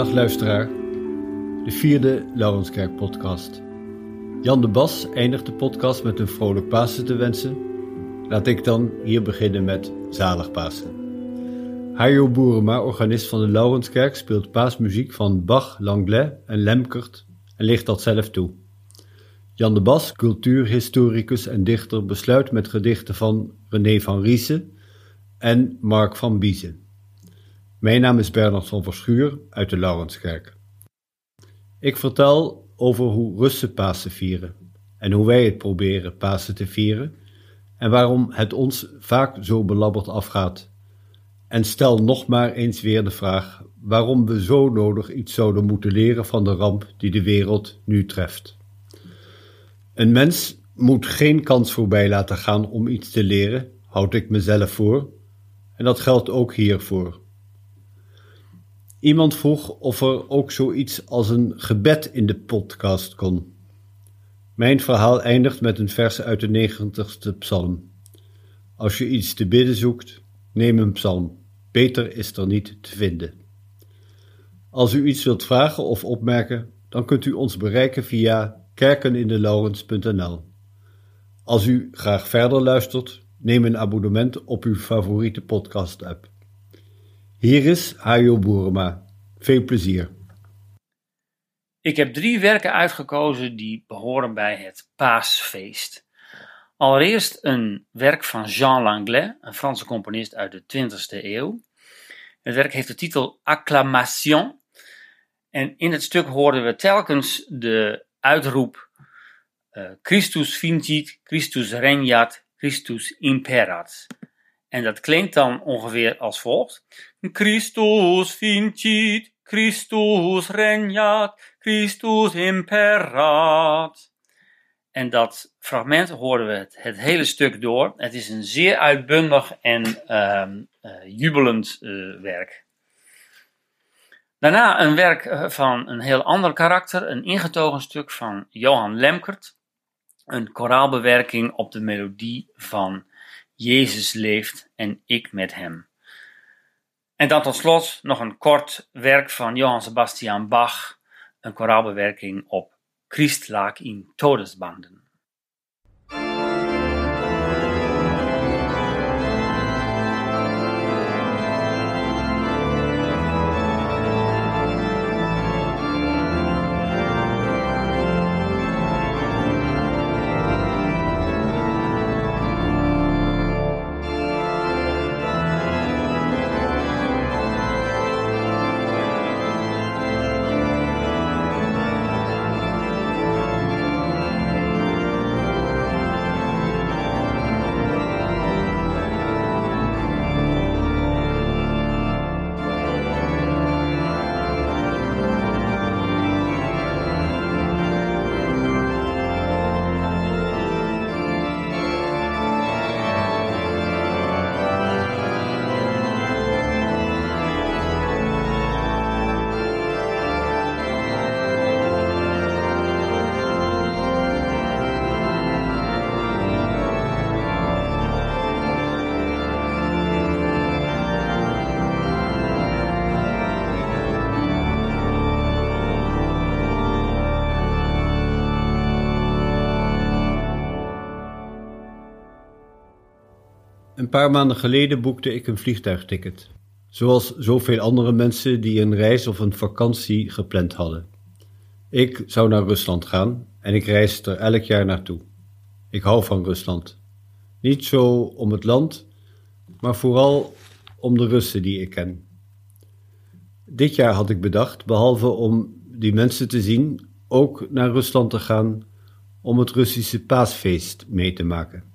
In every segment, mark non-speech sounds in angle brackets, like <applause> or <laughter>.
Dag luisteraar, de vierde Laurenskerk podcast. Jan de Bas eindigt de podcast met een vrolijk Pasen te wensen. Laat ik dan hier beginnen met zalig Pasen. Hajo Boerema, organist van de Laurenskerk, speelt paasmuziek van Bach, Langlais en Lemkert en ligt dat zelf toe. Jan de Bas, cultuurhistoricus en dichter, besluit met gedichten van René van Riesen en Mark van Biezen. Mijn naam is Bernard van Verschuur uit de Laurenskerk. Ik vertel over hoe Russen Pasen vieren en hoe wij het proberen Pasen te vieren en waarom het ons vaak zo belabberd afgaat. En stel nog maar eens weer de vraag waarom we zo nodig iets zouden moeten leren van de ramp die de wereld nu treft. Een mens moet geen kans voorbij laten gaan om iets te leren, houd ik mezelf voor, en dat geldt ook hiervoor. Iemand vroeg of er ook zoiets als een gebed in de podcast kon. Mijn verhaal eindigt met een vers uit de 90ste psalm. Als je iets te bidden zoekt, neem een psalm. Beter is er niet te vinden. Als u iets wilt vragen of opmerken, dan kunt u ons bereiken via kerkenindelauwens.nl. Als u graag verder luistert, neem een abonnement op uw favoriete podcast-app. Hier is Hajo Boerema. Veel plezier. Ik heb drie werken uitgekozen die behoren bij het paasfeest. Allereerst een werk van Jean Langlais, een Franse componist uit de 20e eeuw. Het werk heeft de titel Acclamation. En in het stuk hoorden we telkens de uitroep uh, Christus vincit, Christus regnat, Christus imperat. En dat klinkt dan ongeveer als volgt. Christus vincit, Christus regnat, Christus imperat. En dat fragment horen we het, hele stuk door. Het is een zeer uitbundig en uh, uh, jubelend uh, werk. Daarna een werk eh, van een heel ander karakter, een ingetogen stuk van Johan Lemkert. Een koraalbewerking op de melodie van Jezus leeft en ik met hem. En dan tot slot nog een kort werk van Johann Sebastian Bach, een koraalbewerking op Christ lag in Todesbanden. Een paar maanden geleden boekte ik een vliegtuigticket. Zoals zoveel andere mensen die een reis of een vakantie gepland hadden. Ik zou naar Rusland gaan en ik reis er elk jaar naartoe. Ik hou van Rusland. Niet zo om het land, maar vooral om de Russen die ik ken. Dit jaar had ik bedacht, behalve om die mensen te zien, ook naar Rusland te gaan om het Russische paasfeest mee te maken.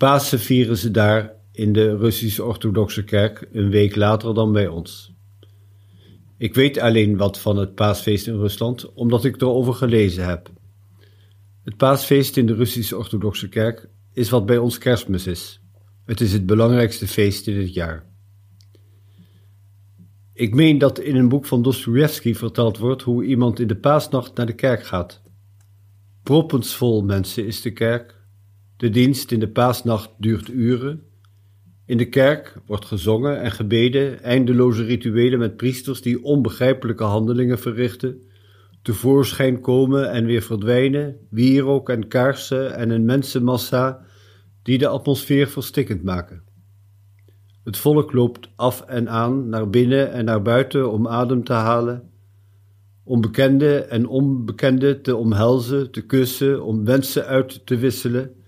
Pasen vieren ze daar in de Russisch-Orthodoxe Kerk een week later dan bij ons. Ik weet alleen wat van het paasfeest in Rusland, omdat ik erover gelezen heb. Het paasfeest in de Russisch-Orthodoxe Kerk is wat bij ons kerstmis is. Het is het belangrijkste feest in het jaar. Ik meen dat in een boek van Dostoevsky verteld wordt hoe iemand in de paasnacht naar de kerk gaat. Proppensvol mensen is de kerk, de dienst in de paasnacht duurt uren. In de kerk wordt gezongen en gebeden, eindeloze rituelen met priesters die onbegrijpelijke handelingen verrichten, tevoorschijn komen en weer verdwijnen, wierook en kaarsen en een mensenmassa die de atmosfeer verstikkend maken. Het volk loopt af en aan, naar binnen en naar buiten om adem te halen, om bekende en onbekende te omhelzen, te kussen, om wensen uit te wisselen.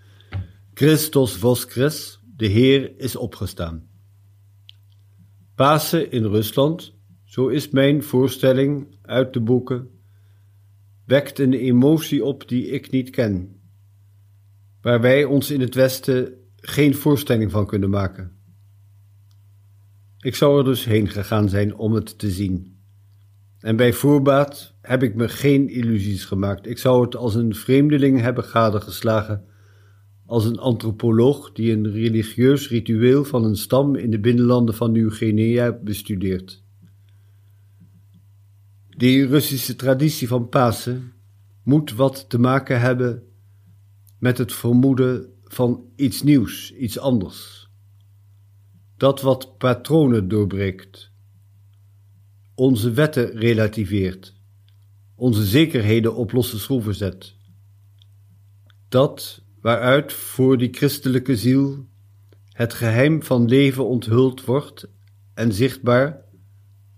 Christos voskres, de Heer is opgestaan. Pasen in Rusland, zo is mijn voorstelling uit de boeken, wekt een emotie op die ik niet ken, waar wij ons in het Westen geen voorstelling van kunnen maken. Ik zou er dus heen gegaan zijn om het te zien. En bij voorbaat heb ik me geen illusies gemaakt. Ik zou het als een vreemdeling hebben gadegeslagen, als een antropoloog die een religieus ritueel van een stam in de binnenlanden van Nieuw-Guinea bestudeert. Die Russische traditie van Pasen moet wat te maken hebben met het vermoeden van iets nieuws, iets anders. Dat wat patronen doorbreekt, onze wetten relativeert, onze zekerheden op losse schroeven zet. Dat waaruit voor die christelijke ziel het geheim van leven onthuld wordt en zichtbaar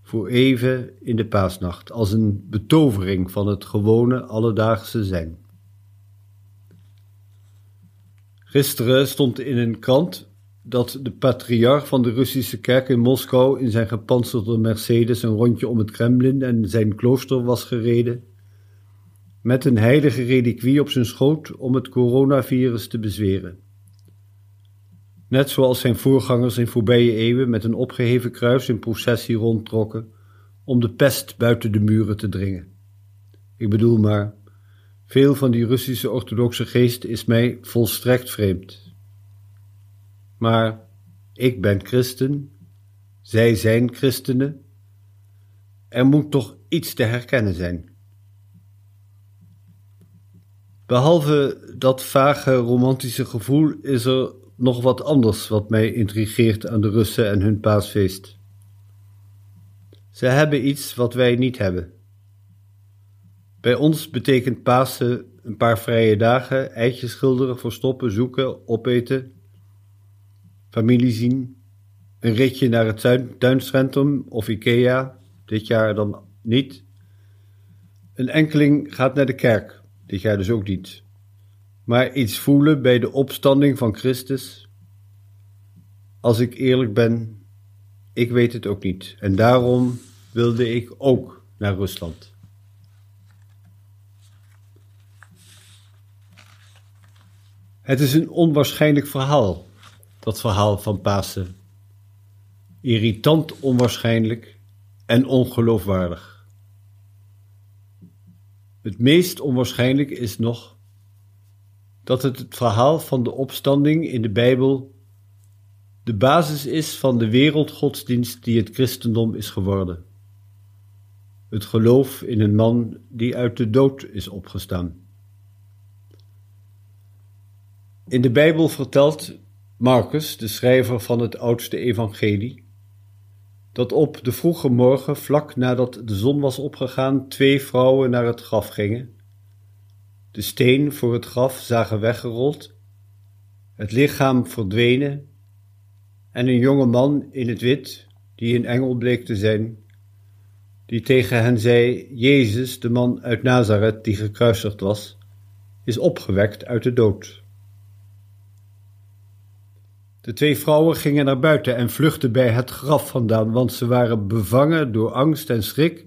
voor even in de paasnacht, als een betovering van het gewone alledaagse zijn. Gisteren stond in een krant dat de patriarch van de Russische kerk in Moskou in zijn gepantserde Mercedes een rondje om het Kremlin en zijn klooster was gereden, met een heilige reliquie op zijn schoot om het coronavirus te bezweren. Net zoals zijn voorgangers in voorbije eeuwen met een opgeheven kruis in processie rondtrokken om de pest buiten de muren te dringen. Ik bedoel maar, veel van die Russische orthodoxe geest is mij volstrekt vreemd. Maar ik ben christen, zij zijn christenen. Er moet toch iets te herkennen zijn. Behalve dat vage romantische gevoel is er nog wat anders wat mij intrigeert aan de Russen en hun paasfeest. Ze hebben iets wat wij niet hebben. Bij ons betekent Pasen een paar vrije dagen, eitjes schilderen, verstoppen, zoeken, opeten, familie zien, een ritje naar het tuincentrum of Ikea, dit jaar dan niet. Een enkeling gaat naar de kerk, dit jaar dus ook niet. Maar iets voelen bij de opstanding van Christus. Als ik eerlijk ben, ik weet het ook niet. En daarom wilde ik ook naar Rusland. Het is een onwaarschijnlijk verhaal, dat verhaal van Pasen. Irritant onwaarschijnlijk en ongeloofwaardig. Het meest onwaarschijnlijk is nog dat het het verhaal van de opstanding in de Bijbel de basis is van de wereldgodsdienst die het christendom is geworden. Het geloof in een man die uit de dood is opgestaan. In de Bijbel vertelt Marcus, de schrijver van het oudste evangelie, dat op de vroege morgen, vlak nadat de zon was opgegaan, twee vrouwen naar het graf gingen. De steen voor het graf zagen weggerold, het lichaam verdwenen en een jonge man in het wit, die een engel bleek te zijn, die tegen hen zei: Jezus, de man uit Nazareth die gekruisigd was, is opgewekt uit de dood. De twee vrouwen gingen naar buiten en vluchtten bij het graf vandaan, want ze waren bevangen door angst en schrik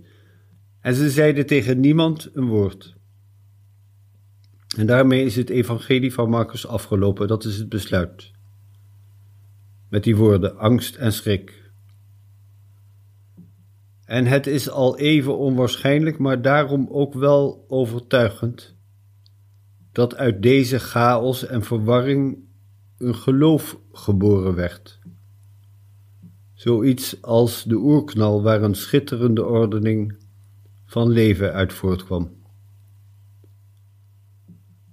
en ze zeiden tegen niemand een woord. En daarmee is het evangelie van Marcus afgelopen, dat is het besluit. Met die woorden angst en schrik. En het is al even onwaarschijnlijk, maar daarom ook wel overtuigend, dat uit deze chaos en verwarring een geloof geboren werd. Zoiets als de oerknal waar een schitterende ordening van leven uit voortkwam.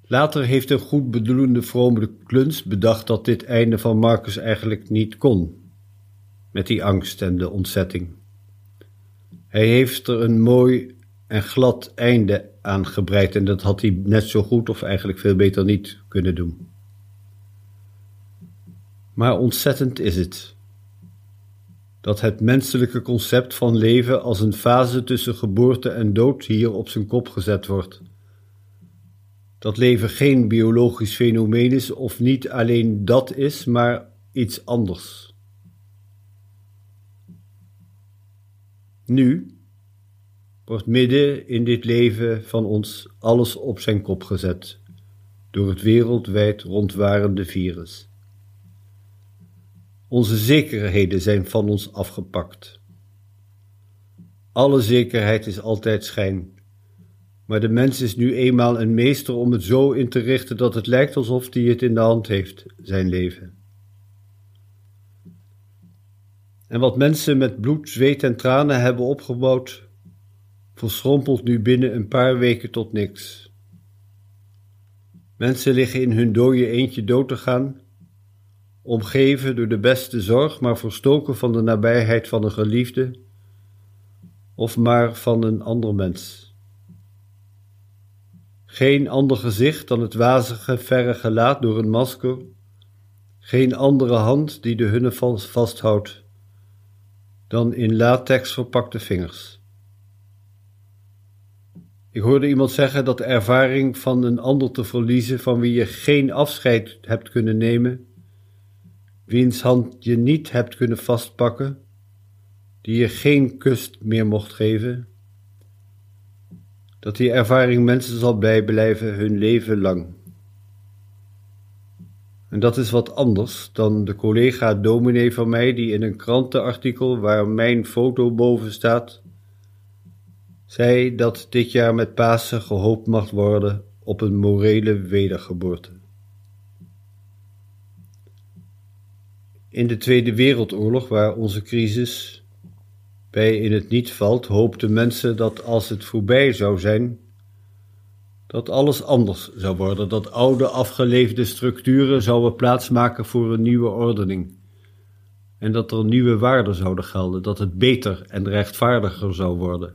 Later heeft een goed bedoelende vrome kluns bedacht dat dit einde van Marcus eigenlijk niet kon, met die angst en de ontzetting. Hij heeft er een mooi en glad einde aan gebreid en dat had hij net zo goed of eigenlijk veel beter niet kunnen doen. Maar ontzettend is het dat het menselijke concept van leven als een fase tussen geboorte en dood hier op zijn kop gezet wordt. Dat leven geen biologisch fenomeen is of niet alleen dat is, maar iets anders. Nu wordt midden in dit leven van ons alles op zijn kop gezet door het wereldwijd rondwarende virus. Onze zekerheden zijn van ons afgepakt. Alle zekerheid is altijd schijn. Maar de mens is nu eenmaal een meester om het zo in te richten dat het lijkt alsof hij het in de hand heeft, zijn leven. En wat mensen met bloed, zweet en tranen hebben opgebouwd, verschrompelt nu binnen een paar weken tot niks. Mensen liggen in hun dode eentje dood te gaan omgeven door de beste zorg, maar verstoken van de nabijheid van een geliefde of maar van een ander mens. Geen ander gezicht dan het wazige, verre gelaat door een masker, geen andere hand die de hunne vasthoudt dan in latex verpakte vingers. Ik hoorde iemand zeggen dat de ervaring van een ander te verliezen van wie je geen afscheid hebt kunnen nemen, wiens hand je niet hebt kunnen vastpakken, die je geen kust meer mocht geven, dat die ervaring mensen zal bijblijven hun leven lang. En dat is wat anders dan de collega dominee van mij die in een krantenartikel waar mijn foto boven staat, zei dat dit jaar met Pasen gehoopt mag worden op een morele wedergeboorte. In de Tweede Wereldoorlog, waar onze crisis bij in het niet valt, hoopten mensen dat als het voorbij zou zijn, dat alles anders zou worden, dat oude afgeleefde structuren zouden plaatsmaken voor een nieuwe ordening. En dat er nieuwe waarden zouden gelden, dat het beter en rechtvaardiger zou worden.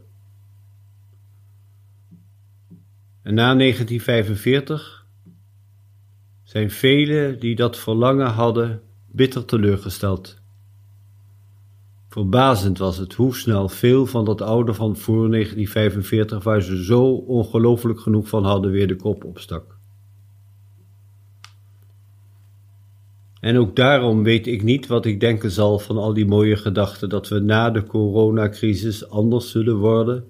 En na 1945 zijn velen die dat verlangen hadden bitter teleurgesteld. Verbazend was het hoe snel veel van dat oude van voor 1945, waar ze zo ongelooflijk genoeg van hadden, weer de kop opstak. En ook daarom weet ik niet wat ik denken zal van al die mooie gedachten dat we na de coronacrisis anders zullen worden,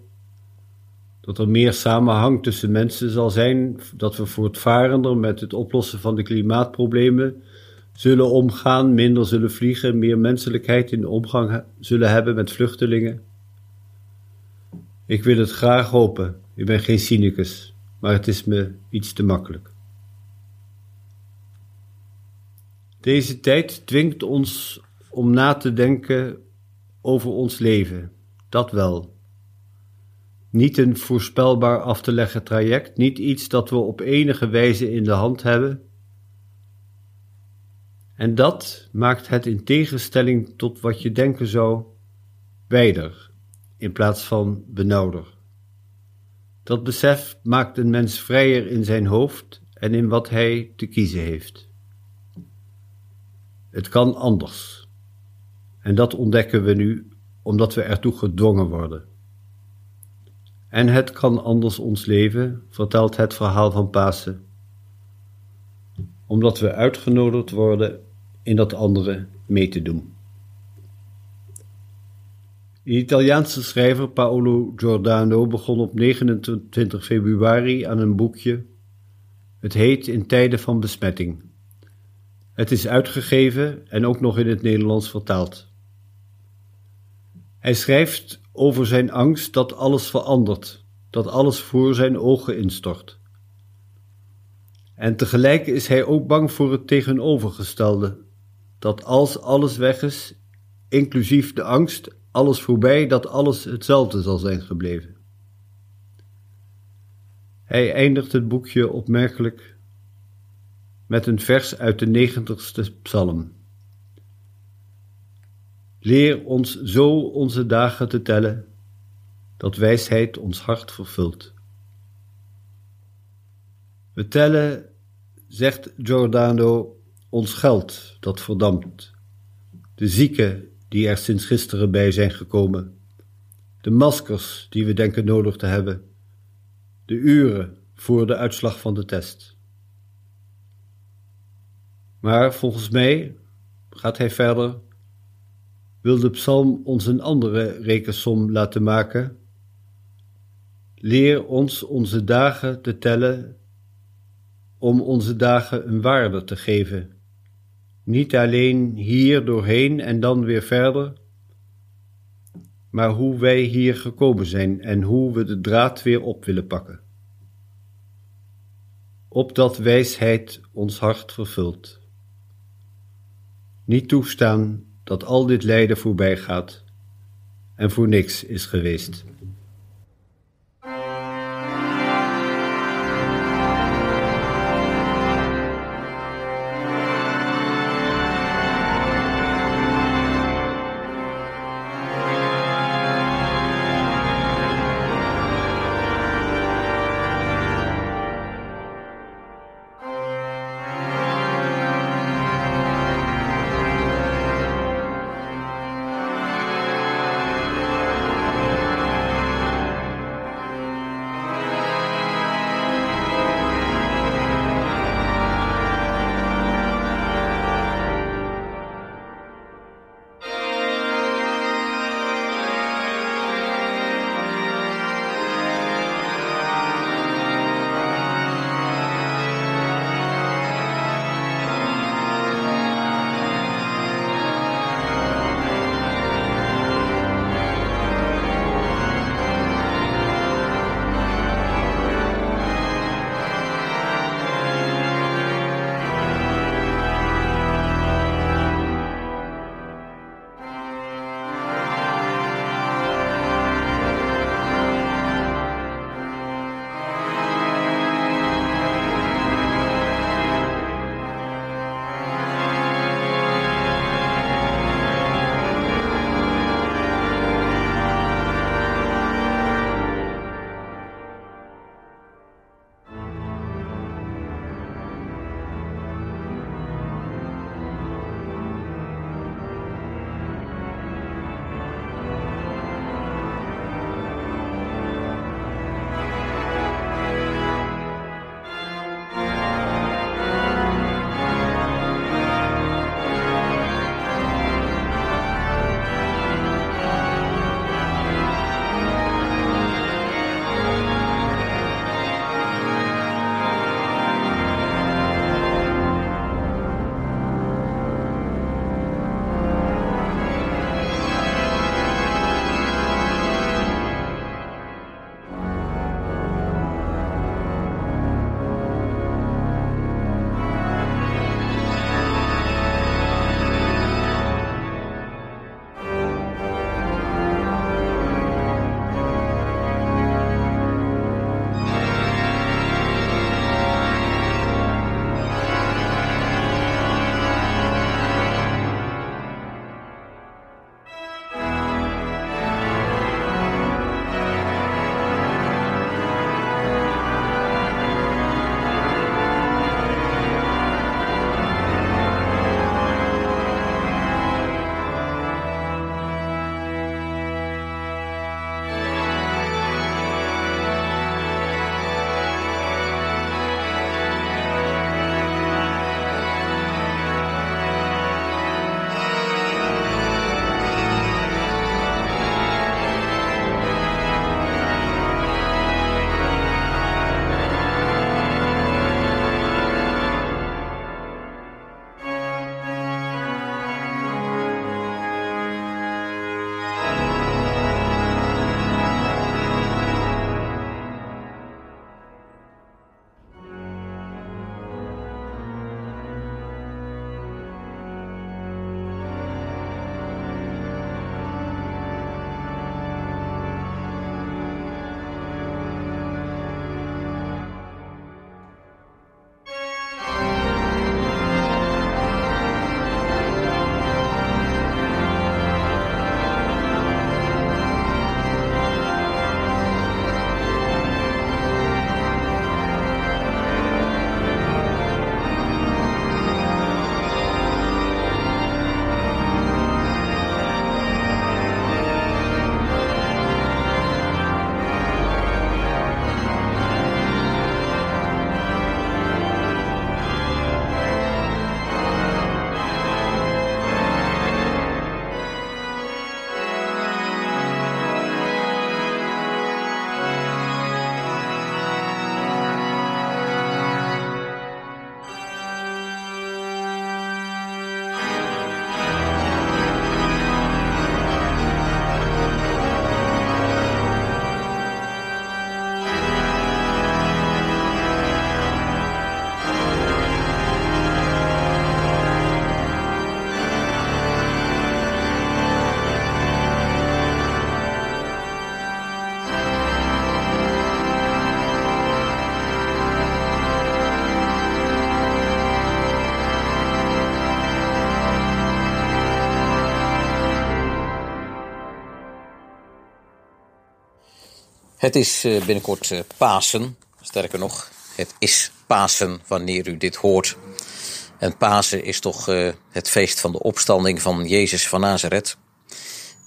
dat er meer samenhang tussen mensen zal zijn, dat we voortvarender met het oplossen van de klimaatproblemen zullen omgaan, minder zullen vliegen, meer menselijkheid in de omgang zullen hebben met vluchtelingen. Ik wil het graag hopen. Ik ben geen cynicus, maar het is me iets te makkelijk. Deze tijd dwingt ons om na te denken over ons leven, dat wel. Niet een voorspelbaar af te leggen traject, niet iets dat we op enige wijze in de hand hebben, en dat maakt het in tegenstelling tot wat je denken zou, wijder in plaats van benauwder. Dat besef maakt een mens vrijer in zijn hoofd en in wat hij te kiezen heeft. Het kan anders. En dat ontdekken we nu omdat we ertoe gedwongen worden. En het kan anders ons leven, vertelt het verhaal van Pasen. Omdat we uitgenodigd worden in dat andere mee te doen. De Italiaanse schrijver Paolo Giordano begon op 29 februari aan een boekje. Het heet In tijden van besmetting. Het is uitgegeven en ook nog in het Nederlands vertaald. Hij schrijft over zijn angst dat alles verandert, dat alles voor zijn ogen instort. En tegelijk is hij ook bang voor het tegenovergestelde, dat als alles weg is, inclusief de angst, alles voorbij, dat alles hetzelfde zal zijn gebleven. Hij eindigt het boekje opmerkelijk met een vers uit de negentigste psalm. Leer ons zo onze dagen te tellen, dat wijsheid ons hart vervult. We tellen, zegt Giordano, ons geld dat verdampt, de zieken die er sinds gisteren bij zijn gekomen, de maskers die we denken nodig te hebben, de uren voor de uitslag van de test. Maar volgens mij, gaat hij verder, wil de psalm ons een andere rekensom laten maken. Leer ons onze dagen te tellen om onze dagen een waarde te geven. Niet alleen hier doorheen en dan weer verder, maar hoe wij hier gekomen zijn en hoe we de draad weer op willen pakken. Opdat wijsheid ons hart vervult. Niet toestaan dat al dit lijden voorbij gaat en voor niks is geweest. Het is eh, binnenkort eh, Pasen. Sterker nog, het is Pasen wanneer u dit hoort. En Pasen is toch uh, het feest van de opstanding van Jezus van Nazareth.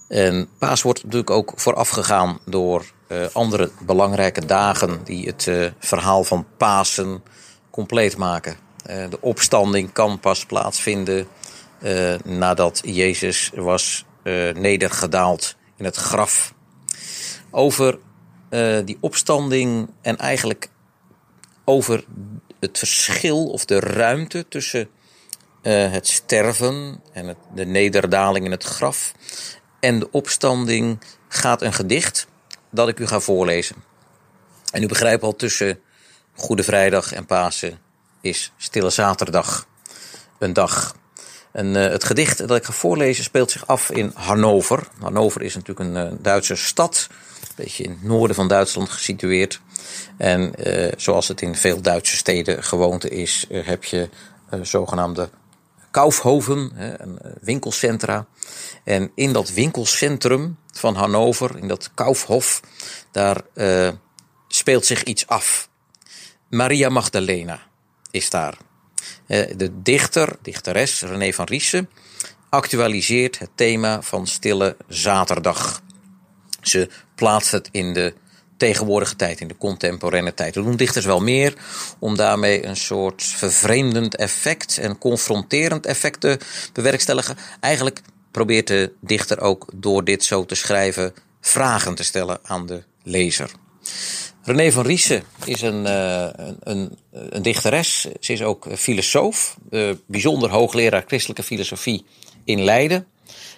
En Paas wordt natuurlijk ook voorafgegaan door andere belangrijke dagen die het verhaal van Pasen compleet maken. de opstanding kan pas plaatsvinden nadat Jezus was nedergedaald in het graf. Over uh, die opstanding en eigenlijk over het verschil of de ruimte tussen uh, het sterven en het, de nederdaling in het graf en de opstanding gaat een gedicht dat ik u ga voorlezen. En u begrijpt al tussen Goede Vrijdag en Pasen is Stille Zaterdag een dag. En uh, het gedicht dat ik ga voorlezen speelt zich af in Hannover. Hannover is natuurlijk een Duitse stad een beetje in het noorden van Duitsland gesitueerd. En uh, zoals het in veel Duitse steden gewoonte is, uh, heb je uh, zogenaamde Kaufhoven, winkelcentra. En in dat winkelcentrum van Hannover, in dat Kaufhof, daar speelt zich iets af. Maria Magdalena is daar. De dichter, dichteres René van Riesen, actualiseert het thema van Stille Zaterdag. Ze plaatst het in de tegenwoordige tijd, in de contemporaine tijd. Dat doen dichters wel meer om daarmee een soort vervreemdend effect en confronterend effect te bewerkstelligen. Eigenlijk probeert de dichter ook door dit zo te schrijven vragen te stellen aan de lezer. René van Riesen is een, uh, een, een, dichteres. Ze is ook filosoof, uh, bijzonder hoogleraar christelijke filosofie in Leiden.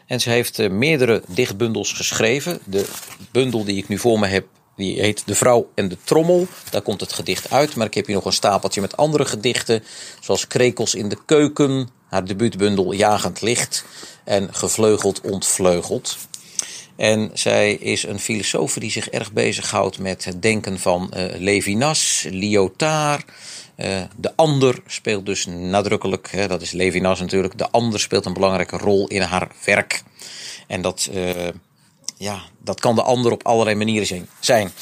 En ze heeft uh, meerdere dichtbundels geschreven. De bundel die ik nu voor me heb, die heet De Vrouw en de Trommel. Daar komt het gedicht uit. Maar ik heb hier nog een stapeltje met andere gedichten. Zoals Krekels in de Keuken, haar debuutbundel Jagend Licht en Gevleugeld Ontvleugeld. En zij is een filosoof die zich erg bezighoudt met het denken van uh, Levinas, Lyotard. Uh, de ander speelt dus nadrukkelijk, dat is Levinas natuurlijk, de ander speelt een belangrijke rol in haar werk. En dat, uh, ja, dat kan de ander op allerlei manieren zijn.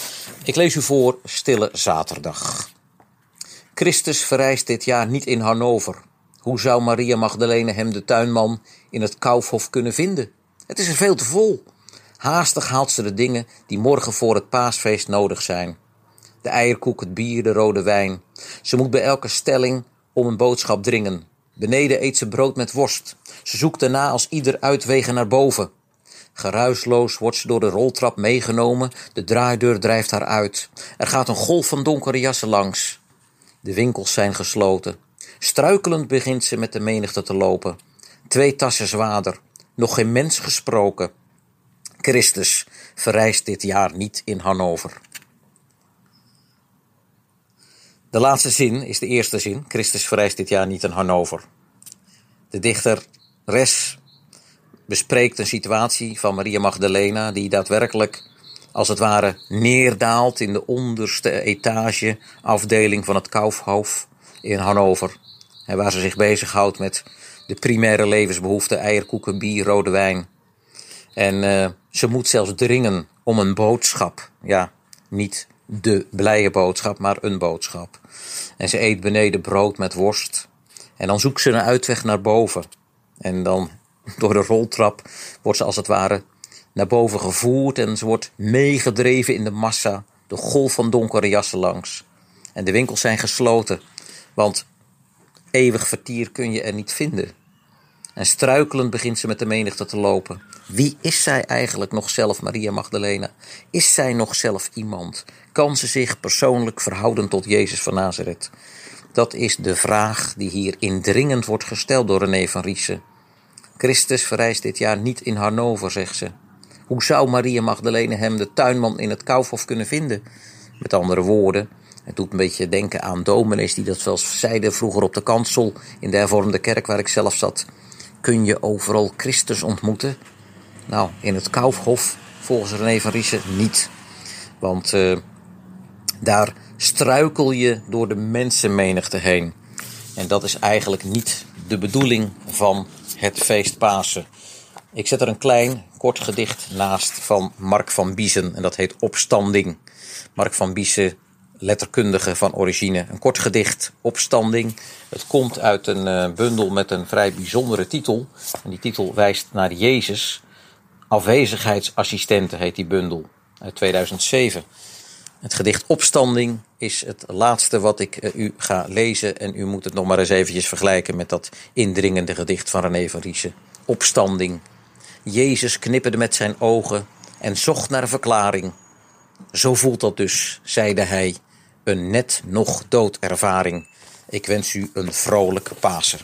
Ik lees u voor Stille Zaterdag. Christus verrijst dit jaar niet in Hannover. Hoe zou Maria Magdalene hem, de tuinman, in het Kaufhof kunnen vinden? Het is er veel te vol. Haastig haalt ze de dingen die morgen voor het paasfeest nodig zijn. De eierkoek, het bier, de rode wijn. Ze moet bij elke stelling om een boodschap dringen. Beneden eet ze brood met worst. Ze zoekt daarna als ieder uitwegen naar boven. Geruisloos wordt ze door de roltrap meegenomen, de draaideur drijft haar uit. Er gaat een golf van donkere jassen langs. De winkels zijn gesloten. Struikelend begint ze met de menigte te lopen. Twee tassen zwaarder. Nog geen mens gesproken. Christus verrijst dit jaar niet in Hannover. De laatste zin is de eerste zin. Christus verrijst dit jaar niet in Hannover. De dichter Res bespreekt een situatie van Maria Magdalena die daadwerkelijk als het ware neerdaalt in de onderste etage afdeling van het Kaufhof in Hannover. En waar ze zich bezighoudt met de primaire levensbehoeften, eierkoeken, bier, rode wijn. En uh, ze moet zelfs dringen om een boodschap. Ja, niet de blije boodschap, maar een boodschap. En ze eet beneden brood met worst. En dan zoekt ze een uitweg naar boven. En dan <laughs> door de roltrap wordt ze als het ware naar boven gevoerd en ze wordt meegedreven in de massa, de golf van donkere jassen langs. En de winkels zijn gesloten, want eeuwig vertier kun je er niet vinden. En struikelend begint ze met de menigte te lopen. Wie is zij eigenlijk nog zelf, Maria Magdalena? Is zij nog zelf iemand? Kan ze zich persoonlijk verhouden tot Jezus van Nazareth? Dat is de vraag die hier indringend wordt gesteld door René van Riesen. Christus verrijst dit jaar niet in Hannover, zegt ze. Hoe zou Maria Magdalene hem, de tuinman, in het Kaufhof kunnen vinden? Met andere woorden, het doet een beetje denken aan dominees die dat zelfs zeiden vroeger op de kansel in de hervormde kerk waar ik zelf zat. Kun je overal Christus ontmoeten? Nou, in het Kaufhof, volgens René van Riesen, niet. Want uh, daar struikel je door de mensenmenigte heen. En dat is eigenlijk niet de bedoeling van het feest Pasen. Ik zet er een klein, kort gedicht naast van Mark van Biezen en dat heet Opstanding. Mark van Biezen, letterkundige van origine. Een kort gedicht, Opstanding. Het komt uit een uh, bundel met een vrij bijzondere titel. En die titel wijst naar Jezus. Afwezigheidsassistenten heet die bundel, uit 2007. Het gedicht Opstanding is het laatste wat ik uh, u ga lezen. En u moet het nog maar eens eventjes vergelijken met dat indringende gedicht van René van Riesen. Opstanding. Jezus knipperde met zijn ogen en zocht naar een verklaring. Zo voelt dat dus, zeide hij, een net nog doodervaring. Ik wens u een vrolijke Pasen.